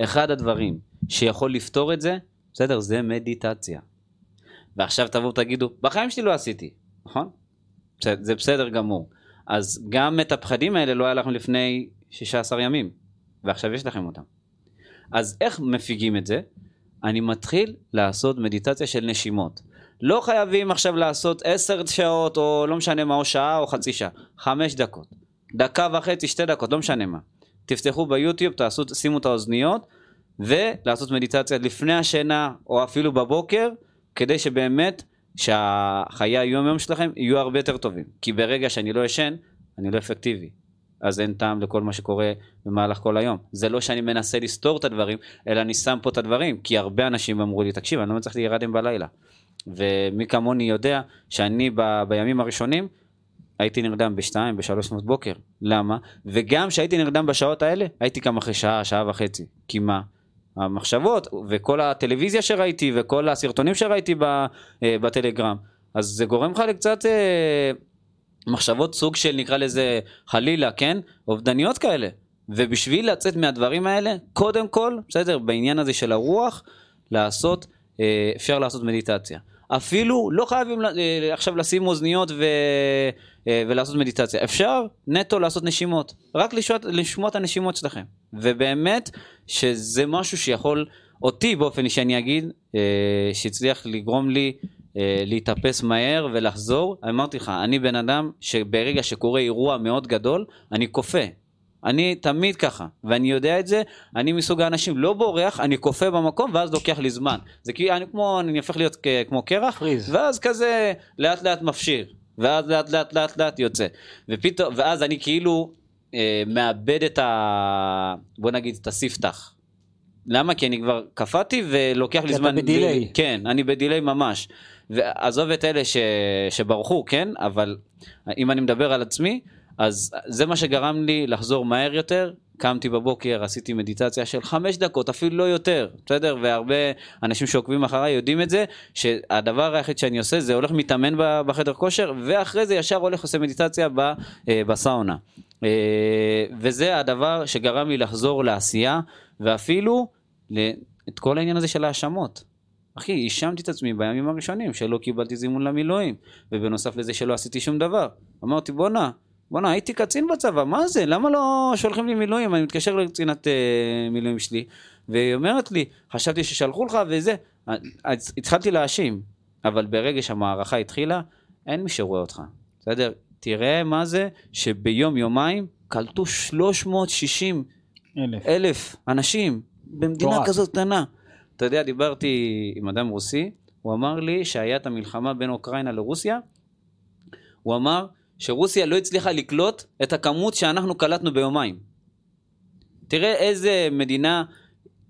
אחד הדברים שיכול לפתור את זה, בסדר, זה מדיטציה. ועכשיו תבואו ותגידו, בחיים שלי לא עשיתי, נכון? זה בסדר גמור. אז גם את הפחדים האלה לא היה לכם לפני 16 ימים, ועכשיו יש לכם אותם. אז איך מפיגים את זה? אני מתחיל לעשות מדיטציה של נשימות. לא חייבים עכשיו לעשות 10 שעות, או לא משנה מה, או שעה או חצי שעה. חמש דקות. דקה וחצי, שתי דקות, לא משנה מה. תפתחו ביוטיוב, תעשו, שימו את האוזניות, ולעשות מדיטציה לפני השינה, או אפילו בבוקר, כדי שבאמת שהחיי היום יום שלכם יהיו הרבה יותר טובים. כי ברגע שאני לא ישן, אני לא אפקטיבי. אז אין טעם לכל מה שקורה במהלך כל היום. זה לא שאני מנסה לסתור את הדברים, אלא אני שם פה את הדברים. כי הרבה אנשים אמרו לי, תקשיב, אני לא מצליח להירדם בלילה. ומי כמוני יודע שאני ב, בימים הראשונים הייתי נרדם בשתיים, בשלוש לפנות בוקר. למה? וגם כשהייתי נרדם בשעות האלה, הייתי קם אחרי שעה, שעה וחצי. כי מה? המחשבות וכל הטלוויזיה שראיתי וכל הסרטונים שראיתי אה, בטלגרם. אז זה גורם לך לקצת אה, מחשבות סוג של נקרא לזה חלילה, כן? אובדניות כאלה. ובשביל לצאת מהדברים האלה, קודם כל, בסדר, בעניין הזה של הרוח, לעשות, אה, אפשר לעשות מדיטציה. אפילו לא חייבים עכשיו לשים אוזניות ו, ולעשות מדיטציה. אפשר נטו לעשות נשימות. רק לשמוע את הנשימות שלכם. ובאמת שזה משהו שיכול, אותי באופן אישי אני אגיד, אה, שהצליח לגרום לי אה, להתאפס מהר ולחזור. אמרתי לך, אני בן אדם שברגע שקורה אירוע מאוד גדול, אני כופה. אני תמיד ככה, ואני יודע את זה, אני מסוג האנשים לא בורח, אני כופה במקום ואז לוקח לי זמן. זה כאילו, אני כמו, אני הופך להיות כ- כמו קרח, פריז. ואז כזה לאט לאט מפשיר, ואז לאט לאט לאט לאט יוצא. ופתאום, ואז אני כאילו אה, מאבד את ה... בוא נגיד את הספתח. למה? כי אני כבר קפאתי ולוקח לי כי אתה זמן... בדיליי. כן, אני בדיליי ממש. ועזוב את אלה ש... שברחו, כן? אבל אם אני מדבר על עצמי, אז זה מה שגרם לי לחזור מהר יותר, קמתי בבוקר, עשיתי מדיטציה של חמש דקות, אפילו לא יותר, בסדר? והרבה אנשים שעוקבים אחריי יודעים את זה, שהדבר היחיד שאני עושה זה הולך מתאמן ב- בחדר כושר, ואחרי זה ישר הולך עושה מדיטציה ב, אה, בסאונה. אה, וזה הדבר שגרם לי לחזור לעשייה, ואפילו את כל העניין הזה של ההאשמות. אחי, האשמתי את עצמי בימים הראשונים שלא קיבלתי זימון למילואים, ובנוסף לזה שלא עשיתי שום דבר. אמרתי, בואנה, בואנה, הייתי קצין בצבא, מה זה? למה לא שולחים לי מילואים? אני מתקשר לקצינת אה, מילואים שלי, והיא אומרת לי, חשבתי ששלחו לך וזה. התחלתי להאשים, אבל ברגע שהמערכה התחילה, אין מי שרואה אותך, בסדר? תראה מה זה שביום יומיים קלטו 360 אלף. אלף אנשים במדינה מטורף. כזאת קטנה. אתה יודע, דיברתי עם אדם רוסי, הוא אמר לי שהיה את המלחמה בין אוקראינה לרוסיה, הוא אמר שרוסיה לא הצליחה לקלוט את הכמות שאנחנו קלטנו ביומיים. תראה איזה מדינה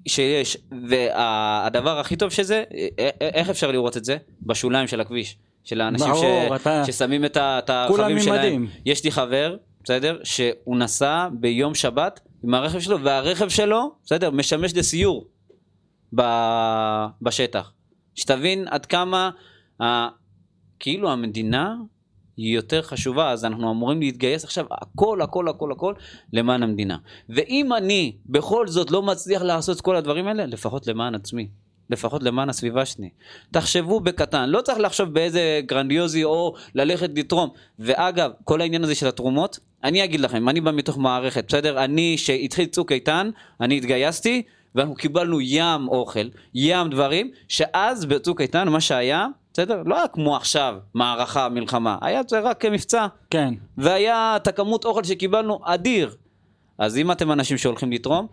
שיש, והדבר הכי טוב שזה, א- א- איך אפשר לראות את זה? בשוליים של הכביש. של האנשים ברור, ש... אתה- ששמים את ה- את כולם הרכבים שלהם. יש לי חבר, בסדר? שהוא נסע ביום שבת עם הרכב שלו, והרכב שלו, בסדר? משמש לסיור ב... בשטח. שתבין עד כמה ה... כאילו המדינה היא יותר חשובה, אז אנחנו אמורים להתגייס עכשיו הכל, הכל, הכל, הכל למען המדינה. ואם אני בכל זאת לא מצליח לעשות את כל הדברים האלה, לפחות למען עצמי. לפחות למען הסביבה שלי. תחשבו בקטן, לא צריך לחשוב באיזה גרנדיוזי או ללכת לתרום. ואגב, כל העניין הזה של התרומות, אני אגיד לכם, אני בא מתוך מערכת, בסדר? אני, שהתחיל צוק איתן, אני התגייסתי, ואנחנו קיבלנו ים אוכל, ים דברים, שאז בצוק איתן, מה שהיה, בסדר? לא היה כמו עכשיו, מערכה, מלחמה, היה זה רק מבצע. כן. והיה את הכמות אוכל שקיבלנו אדיר. אז אם אתם אנשים שהולכים לתרום,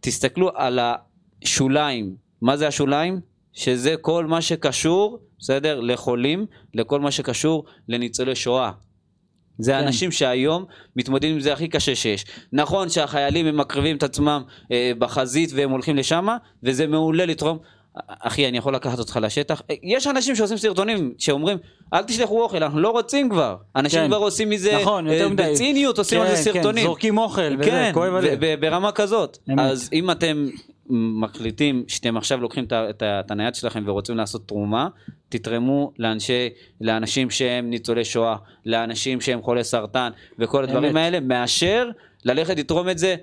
תסתכלו על השוליים. מה זה השוליים? שזה כל מה שקשור, בסדר? לחולים, לכל מה שקשור לניצולי שואה. זה כן. האנשים שהיום מתמודדים עם זה הכי קשה שיש. נכון שהחיילים הם מקריבים את עצמם אה, בחזית והם הולכים לשם, וזה מעולה לתרום. אחי, אני יכול לקחת אותך לשטח. אה, יש אנשים שעושים סרטונים שאומרים, אל תשלחו אוכל, אנחנו לא רוצים כבר. אנשים כן. כבר עושים מזה, נכון, אה. בציניות עושים על כן, זה כן, סרטונים. זורקים אוכל, וזה כן, כואב ו- הלב. ברמה כזאת. אמת. אז אם אתם מחליטים שאתם עכשיו לוקחים את הנייד שלכם ורוצים לעשות תרומה, תתרמו לאנשי, לאנשים שהם ניצולי שואה, לאנשים שהם חולי סרטן וכל הדברים. האלה, מאשר ללכת לתרום את זה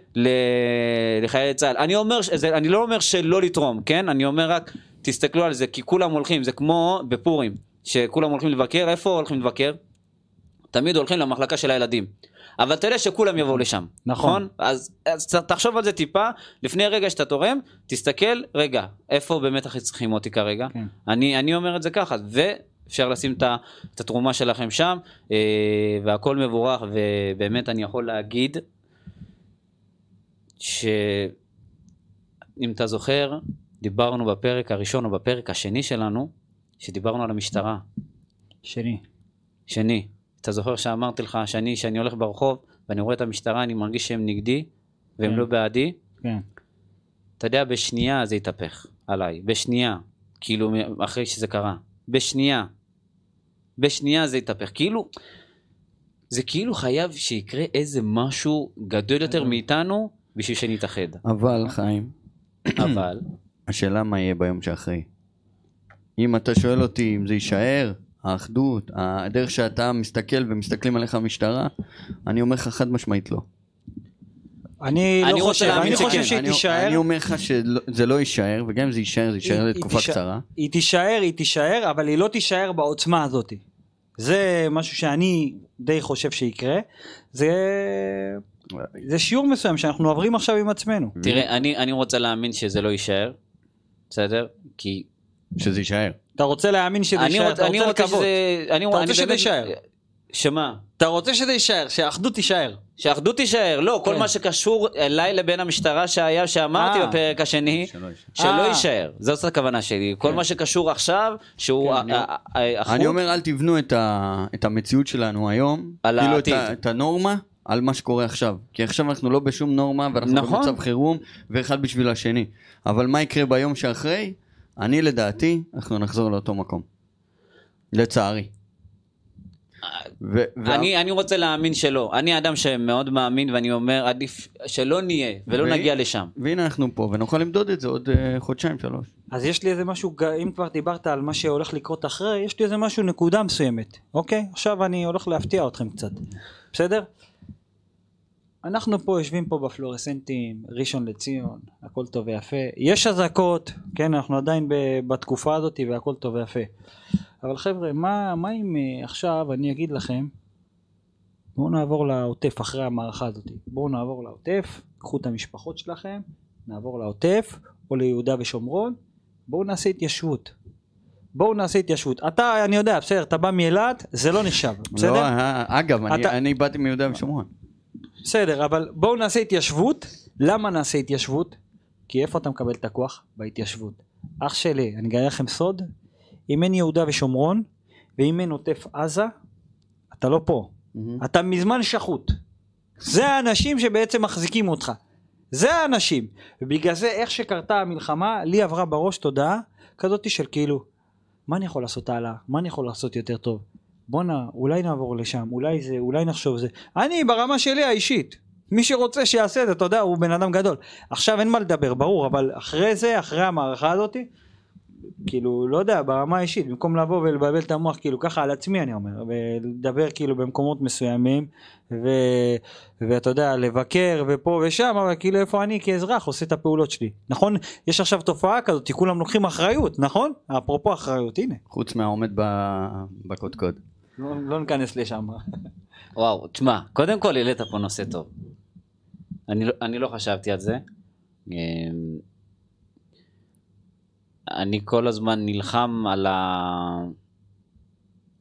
לחיילי צה"ל. אני, אומר, אני לא אומר שלא לתרום, כן? אני אומר רק, תסתכלו על זה, כי כולם הולכים, זה כמו בפורים, שכולם הולכים לבקר, איפה הולכים לבקר? תמיד הולכים למחלקה של הילדים. אבל יודע שכולם יבואו לשם, נכון. אז, אז ת- תחשוב על זה טיפה, לפני רגע שאתה תורם, תסתכל, רגע, איפה באמת הכי צריכים אותי כרגע? כן. אני, אני אומר את זה ככה, ואפשר לשים את התרומה שלכם שם, אה, והכל מבורך, ובאמת אני יכול להגיד, שאם אתה זוכר, דיברנו בפרק הראשון או בפרק השני שלנו, שדיברנו על המשטרה. שני. שני, אתה זוכר שאמרתי לך שאני, שאני הולך ברחוב ואני רואה את המשטרה, אני מרגיש שהם נגדי והם כן. לא בעדי? כן. אתה יודע, בשנייה זה התהפך עליי, בשנייה, כאילו אחרי שזה קרה, בשנייה, בשנייה זה התהפך, כאילו, זה כאילו חייב שיקרה איזה משהו גדול יותר מאיתנו בשביל שנתאחד, אבל חיים, אבל, השאלה מה יהיה ביום שאחרי. אם אתה שואל אותי אם זה יישאר, האחדות, הדרך שאתה מסתכל ומסתכלים עליך המשטרה, אני אומר לך חד משמעית לא. אני אני לא חושב, אני. חושב שהיא אני- תישאר. אני אומר לך שזה לא יישאר, וגם אם זה יישאר, זה יישאר לתקופה קצרה. היא תישאר, היא תישאר, אבל היא לא תישאר בעוצמה הזאת. זה משהו שאני די חושב שיקרה. זה... זה שיעור מסוים שאנחנו עוברים עכשיו עם עצמנו. תראה, אני, אני רוצה להאמין שזה לא יישאר, בסדר? כי שזה יישאר. אתה רוצה להאמין שזה אני יישאר, רוצה, אתה אני רוצה לקוות. שזה... אני, אתה רוצה אני שזה יישאר. שמה? אתה רוצה שזה יישאר, שהאחדות תישאר. שהאחדות תישאר, לא, כל כן. מה שקשור אליי לבין המשטרה שהיה, שאמרתי אה. בפרק השני, שלא יישאר. אה. יישאר, זאת הכוונה שלי, כל כן. מה שקשור עכשיו, שהוא כן, ה- אני- אומר אל תבנו את, ה, את המציאות שלנו היום, על כאילו את הנורמה על מה שקורה עכשיו. כי עכשיו אנחנו לא בשום נורמה ואנחנו נכון. במצב חירום ואחד בשביל השני. אבל מה יקרה ביום שאחרי? אני לדעתי, אנחנו נחזור לאותו מקום. לצערי. ו- וה- אני, אני רוצה להאמין שלא. אני אדם שמאוד מאמין, ואני אומר, עדיף שלא נהיה, ולא ו- נגיע לשם. והנה אנחנו פה, ונוכל למדוד את זה עוד אה, חודשיים, שלוש. אז יש לי איזה משהו, אם כבר דיברת על מה שהולך לקרות אחרי, יש לי איזה משהו, נקודה מסוימת, אוקיי? עכשיו אני הולך להפתיע אתכם קצת, בסדר? אנחנו פה יושבים פה בפלורסנטים, ראשון לציון, הכל טוב ויפה. יש אזעקות, כן, אנחנו עדיין בתקופה הזאת והכל טוב ויפה. אבל חבר'ה, מה, מה אם אה, עכשיו אני אגיד לכם, בואו נעבור לעוטף אחרי המערכה הזאת. בואו נעבור לעוטף, קחו את המשפחות שלכם, נעבור לעוטף או ליהודה ושומרון, בואו נעשה התיישבות. בואו נעשה התיישבות. אתה, אני יודע, בסדר, אתה בא מאילת, זה לא נחשב, בסדר? לא, אגב, אני- אתה- אני באתי מיהודה ושומרון. בסדר, אבל בואו נעשה התיישבות. למה נעשה התיישבות? כי איפה אתה מקבל את הכוח? בהתיישבות. אח שלי, אני אגלה לכם סוד, אם אין יהודה ושומרון, ואם אין עוטף עזה, אתה לא פה. אתה מזמן שחוט. זה האנשים שבעצם מחזיקים אותך. זה האנשים. ובגלל זה, איך שקרתה המלחמה, לי עברה בראש תודעה כזאת של כאילו, מה אני יכול לעשות הלאה? מה אני יכול לעשות יותר טוב? בואנה, אולי נעבור לשם, אולי זה, אולי נחשוב זה. אני, ברמה שלי האישית, מי שרוצה שיעשה את זה, אתה יודע, הוא בן אדם גדול. עכשיו אין מה לדבר, ברור, אבל אחרי זה, אחרי המערכה הזאת, כאילו, לא יודע, ברמה האישית, במקום לבוא ולבלבל את המוח, כאילו, ככה על עצמי אני אומר, ולדבר כאילו במקומות מסוימים, ו... ואתה יודע, לבקר ופה ושם, אבל כאילו איפה אני כאזרח עושה את הפעולות שלי. נכון? יש עכשיו תופעה כזאת, כולם לוקחים אחריות, נכון? אפרופו אחריות, הנה. חוץ מהעומד בקודקוד. לא, לא ניכנס לשם. וואו, תשמע, קודם כל העלית פה נושא טוב. אני, לא- אני לא חשבתי על זה. אני כל הזמן נלחם על ה...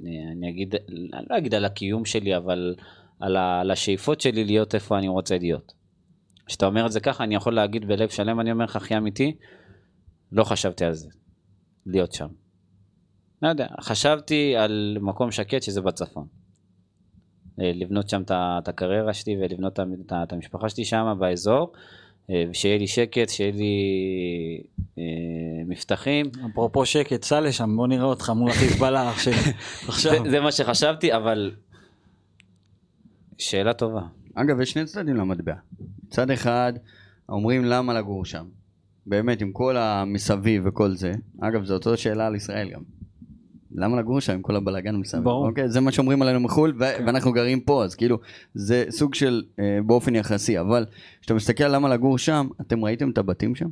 אני אגיד, אני לא אגיד על הקיום שלי, אבל על, ה... על השאיפות שלי להיות איפה אני רוצה להיות. כשאתה אומר את זה ככה, אני יכול להגיד בלב שלם, אני אומר לך, הכי אמיתי, לא חשבתי על זה, להיות שם. לא יודע, חשבתי על מקום שקט שזה בצפון. אה, לבנות שם את הקריירה שלי ולבנות את המשפחה שלי שם באזור, אה, ושיהיה לי שקט, שיהיה לי אה, מבטחים. אפרופו שקט, סע לשם, בוא נראה אותך מול החיזבאללה. *laughs* עכשיו. זה, זה מה שחשבתי, אבל שאלה טובה. אגב, יש שני צדדים למטבע. צד אחד, אומרים למה לגור שם. באמת, עם כל המסביב וכל זה. אגב, זו אותה שאלה על ישראל גם. למה לגור שם עם כל הבלאגן מסביב? ברור. אוקיי? זה מה שאומרים עלינו מחו"ל, ו- ואנחנו גרים פה, אז כאילו, זה סוג של אה, באופן יחסי. אבל כשאתה מסתכל על למה לגור שם, אתם ראיתם את הבתים שם?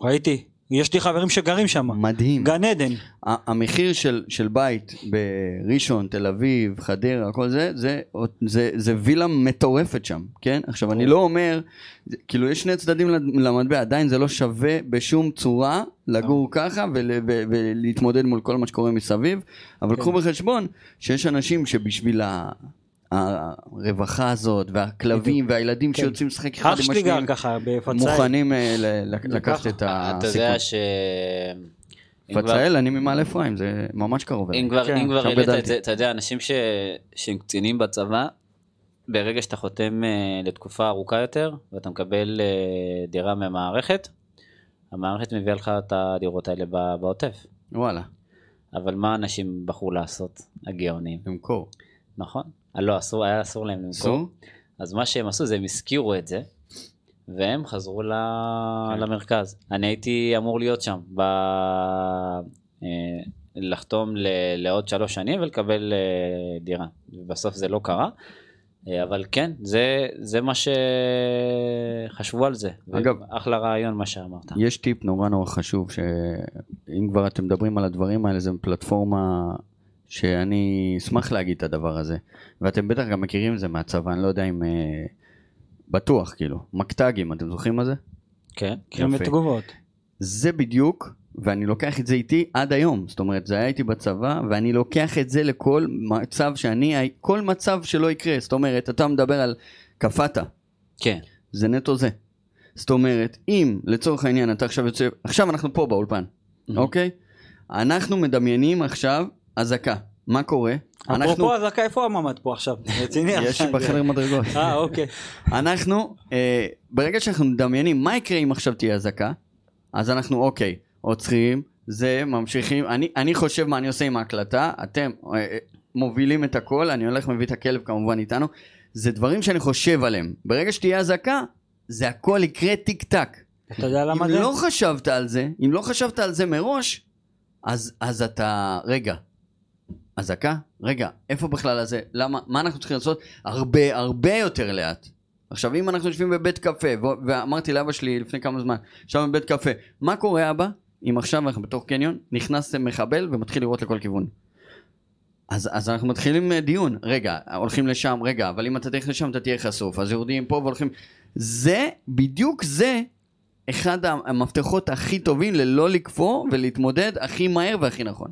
ראיתי, יש לי חברים שגרים שם. מדהים. גן עדן. המחיר של, של בית בראשון, תל אביב, חדרה, כל זה, זה, זה, זה וילה מטורפת שם, כן? עכשיו, אני לא אומר, כאילו, יש שני צדדים למטבע, עדיין זה לא שווה בשום צורה לגור ככה ול, ו, ולהתמודד מול כל מה שקורה מסביב, אבל כן. קחו בחשבון שיש אנשים שבשביל ה... הרווחה הזאת, והכלבים, והילדים כן. שיוצאים לשחק אחד אח עם שלי גר השני, ככה בפצאל. מוכנים אה, לקחת. את הסיכון. אתה יודע ש... פצאל, אני ממעלה אפרים, זה ממש קרוב. אם. כבר, כן, העלית. את זה, אתה יודע, אנשים. שהם קצינים בצבא, ברגע שאתה חותם אה, לתקופה ארוכה יותר, ואתה מקבל אה, דירה מהמערכת, המערכת מביאה לך את הדירות האלה בעוטף. וואלה, אבל מה אנשים בחרו לעשות, הגאונים, למכור. נכון? אה, לא, אסור, היה אסור להם למכור. אז מה שהם עשו זה הם הזכירו את זה, והם חזרו ל... כן. למרכז. אני הייתי אמור להיות שם, ב... אה, לחתום ל... לעוד שלוש שנים ולקבל אה, דירה. ובסוף זה לא קרה, אבל כן, זה, זה מה שחשבו על זה. אגב- אחלה רעיון מה שאמרת. יש טיפ נורא נורא חשוב, שאם כבר אתם מדברים על הדברים האלה, זו פלטפורמה שאני אשמח להגיד את הדבר הזה. ואתם בטח גם מכירים את זה מהצבא, אני לא יודע אם... אה, בטוח, כאילו. מקטגים, אתם זוכרים מה זה? כן. כאילו יפה. מתגובות. זה בדיוק, ואני לוקח את זה איתי עד היום. זאת אומרת, זה היה איתי בצבא, ואני לוקח את זה לכל מצב שאני, כל מצב שלא יקרה. זאת אומרת, אתה מדבר על קפאת, כן. זה נטו זה. זאת אומרת, אם לצורך העניין אתה עכשיו יוצא, עכשיו אנחנו פה באולפן, אוקיי? אנחנו מדמיינים עכשיו אזעקה. מה קורה? אנחנו, אפרופו אזעקה, איפה הממ"ד פה עכשיו? *laughs* רציני יש עכשיו. בחדר מדרגות. אה, אוקיי. *laughs* אנחנו, אה, ברגע שאנחנו מדמיינים מה יקרה אם עכשיו תהיה אזעקה, אז אנחנו אוקיי, עוצרים, זה, ממשיכים, אני, אני חושב מה אני עושה עם ההקלטה, אתם, אה, אה, מובילים את הכל, אני הולך מביא את הכלב כמובן איתנו, זה דברים שאני חושב עליהם. ברגע שתהיה אזעקה, זה הכל יקרה טיק טק. אתה יודע למה אם זה? לא חשבת על זה, אם לא חשבת על זה מראש, אז, אז אתה, רגע, אזעקה? רגע, איפה בכלל הזה? למה, מה אנחנו צריכים לעשות? הרבה הרבה יותר לאט. עכשיו אם אנחנו יושבים בבית קפה, ואמרתי לאבא שלי לפני כמה זמן, עכשיו בבית קפה, מה קורה אבא? אם עכשיו אנחנו בתוך קניון, נכנס מחבל ומתחיל לראות לכל כיוון. אז, אז אנחנו מתחילים אה, דיון, רגע, הולכים לשם, רגע, אבל אם אתה תלך לשם אתה תהיה חשוף, אז יורדים פה והולכים... זה, בדיוק זה, אחד המפתחות הכי טובים ללא לקפוא ולהתמודד הכי מהר והכי נכון.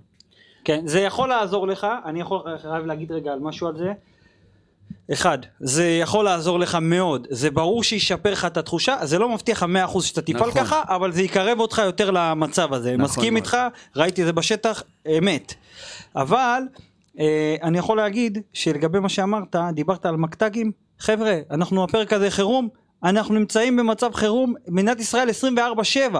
כן, זה יכול לעזור לך, אני יכול, חייב להגיד רגע על משהו על זה. אחד, זה יכול לעזור לך מאוד, זה ברור שישפר לך את התחושה, זה לא מבטיח לך 100% שאתה תפעל נכון. ככה, אבל זה יקרב אותך יותר למצב הזה, נכון מסכים מאוד. איתך, ראיתי את זה בשטח, אמת. אבל אה, אני יכול להגיד שלגבי מה שאמרת, דיברת על מקטגים, חבר'ה, אנחנו הפרק הזה חירום, אנחנו נמצאים במצב חירום, מדינת ישראל 24-7,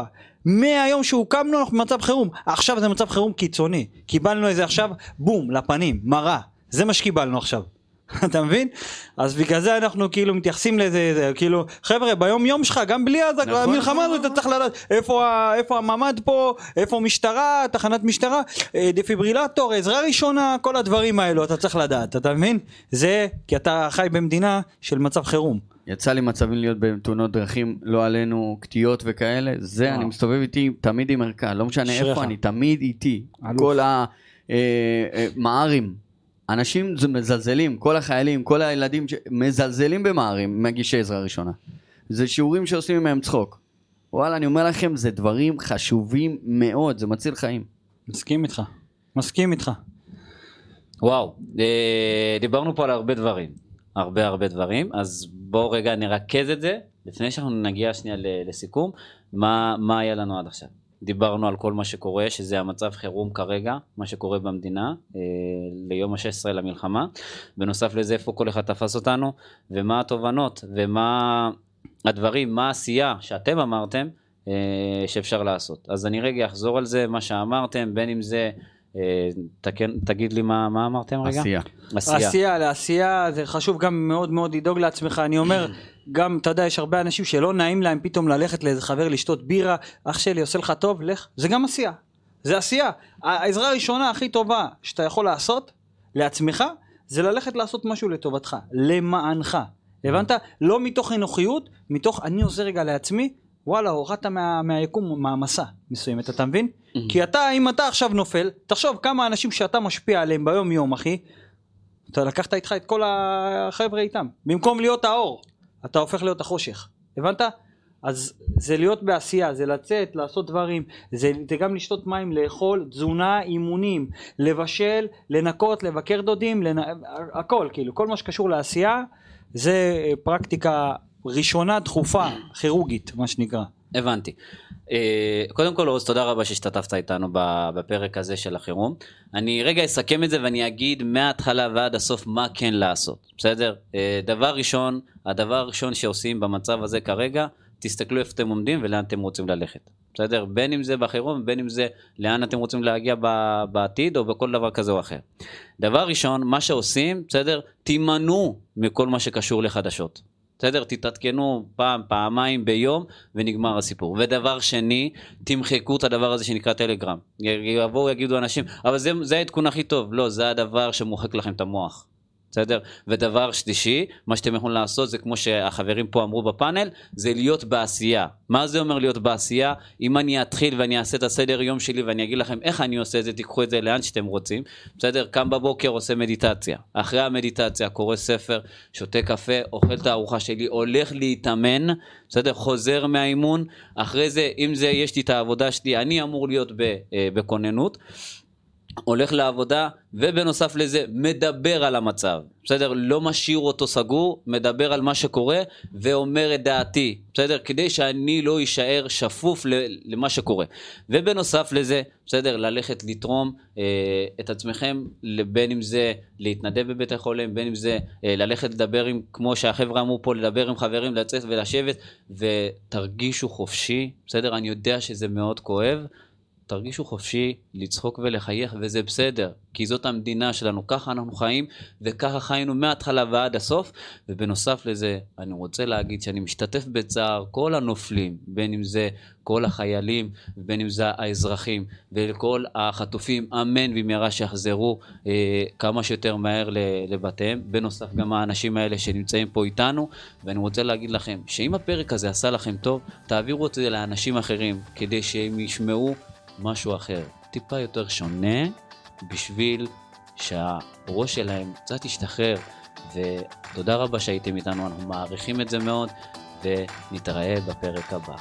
מהיום שהוקמנו אנחנו במצב חירום, עכשיו זה מצב חירום קיצוני, קיבלנו איזה עכשיו בום לפנים, מרה, זה מה שקיבלנו עכשיו. *laughs* אתה מבין? אז בגלל זה אנחנו כאילו מתייחסים לזה, זה, כאילו, חבר'ה, ביום יום שלך, גם בלי הז- נכון, המלחמה נכון, הזאת, אתה צריך לדעת איפה, איפה הממ"ד פה, איפה משטרה, תחנת משטרה, אה, דפיברילטור, עזרה ראשונה, כל הדברים האלו, אתה צריך לדעת, אתה מבין? זה כי אתה חי במדינה של מצב חירום. יצא לי מצבים להיות בתאונות דרכים, לא עלינו, קטיעות וכאלה, זה. אני מסתובב איתי תמיד עם ערכה, לא משנה. איפה אני, תמיד איתי. אלוף. כל המערים, אנשים זה מזלזלים, כל החיילים, כל הילדים מזלזלים במערים, מגישי עזרה ראשונה. זה שיעורים שעושים מהם צחוק. וואלה, אני אומר לכם, זה דברים חשובים מאוד, זה מציל חיים. מסכים איתך, מסכים איתך. וואו, אה, דיברנו פה על הרבה דברים, הרבה הרבה דברים, אז בואו רגע נרכז את זה, לפני שאנחנו נגיע שנייה לסיכום, מה, מה היה לנו עד עכשיו. דיברנו על כל מה שקורה, שזה המצב חירום כרגע, מה שקורה במדינה, אה, ליום ה-16 למלחמה. בנוסף לזה, איפה כל אחד תפס אותנו, ומה התובנות, ומה הדברים, מה העשייה שאתם אמרתם אה, שאפשר לעשות. אז אני רגע אחזור על זה, מה שאמרתם, בין אם זה, תקן, תגיד לי מה, מה אמרתם רגע? עשייה. עשייה. עשייה, לעשייה זה חשוב גם מאוד מאוד לדאוג לעצמך, אני אומר, גם, אתה יודע, יש הרבה אנשים שלא נעים להם פתאום ללכת לאיזה חבר לשתות בירה, אח שלי עושה לך טוב, לך, זה גם עשייה, זה עשייה. העזרה הראשונה הכי טובה שאתה יכול לעשות לעצמך, זה ללכת לעשות משהו לטובתך, למענך, הבנת? לא מתוך אנוכיות, מתוך אני עוזר רגע לעצמי, וואלה, הורדת מה, מהיקום מעמסה מסוימת, אתה מבין? כי אתה, אם אתה עכשיו נופל, תחשוב כמה אנשים שאתה משפיע עליהם ביום יום, אחי, אתה לקחת איתך את כל החבר'ה איתם. במקום להיות האור, אתה הופך להיות החושך. הבנת? אז זה להיות בעשייה, זה לצאת, לעשות דברים, זה, זה גם לשתות מים, לאכול, תזונה, אימונים, לבשל, לנקות, לבקר דודים, לנ... הכל, כאילו, כל מה שקשור לעשייה, זה אה, פרקטיקה ראשונה דחופה, כירורגית, מה שנקרא. הבנתי. אה, קודם כל עוז תודה רבה שהשתתפת איתנו בפרק הזה של החירום. אני רגע אסכם את זה ואני אגיד מההתחלה ועד הסוף מה כן לעשות, בסדר? אה, דבר ראשון, הדבר הראשון שעושים במצב הזה כרגע, תסתכלו איפה אתם עומדים ולאן אתם רוצים ללכת. בסדר? בין אם זה בחירום, בין אם זה לאן אתם רוצים להגיע בעתיד או בכל דבר כזה או אחר. דבר ראשון, מה שעושים, בסדר? תימנעו מכל מה שקשור לחדשות. בסדר? תתעדכנו פעם, פעמיים ביום ונגמר הסיפור. ודבר שני, תמחקו את הדבר הזה שנקרא טלגרם. יבואו יגידו אנשים, אבל זה, זה העדכון הכי טוב. לא, זה הדבר שמוחק לכם את המוח. בסדר? ודבר שלישי, מה שאתם יכולים לעשות זה כמו שהחברים פה אמרו בפאנל, זה להיות בעשייה. מה זה אומר להיות בעשייה? אם אני אתחיל ואני אעשה את הסדר יום שלי ואני אגיד לכם איך אני עושה את זה, תיקחו את זה לאן שאתם רוצים. בסדר? קם בבוקר עושה מדיטציה. אחרי המדיטציה קורא ספר, שותה קפה, אוכל את הארוחה שלי, הולך להתאמן, בסדר? חוזר מהאימון. אחרי זה, אם זה, יש לי את העבודה שלי, אני אמור להיות אה, בכוננות. הולך לעבודה, ובנוסף לזה מדבר על המצב, בסדר? לא משאיר אותו סגור, מדבר על מה שקורה, ואומר את דעתי, בסדר? כדי שאני לא אשאר שפוף למה שקורה. ובנוסף לזה, בסדר? ללכת לתרום אה, את עצמכם, בין אם זה להתנדב בבית החולים, בין אם זה אה, ללכת לדבר עם, כמו שהחבר'ה אמרו פה, לדבר עם חברים, לצאת ולשבת, ותרגישו חופשי, בסדר? אני יודע שזה מאוד כואב. תרגישו חופשי לצחוק ולחייך, וזה בסדר, כי זאת המדינה שלנו, ככה אנחנו חיים, וככה חיינו מההתחלה ועד הסוף, ובנוסף לזה, אני רוצה להגיד שאני משתתף בצער כל הנופלים, בין אם זה כל החיילים, ובין אם זה האזרחים, ולכל החטופים, אמן במהרה שיחזרו אה, כמה שיותר מהר לבתיהם, בנוסף גם האנשים האלה שנמצאים פה איתנו, ואני רוצה להגיד לכם, שאם הפרק הזה עשה לכם טוב, תעבירו את זה לאנשים אחרים, כדי שהם ישמעו משהו אחר, טיפה יותר שונה, בשביל שהראש שלהם קצת ישתחרר. ותודה רבה שהייתם איתנו, אנחנו מעריכים את זה מאוד, ונתראה בפרק הבא.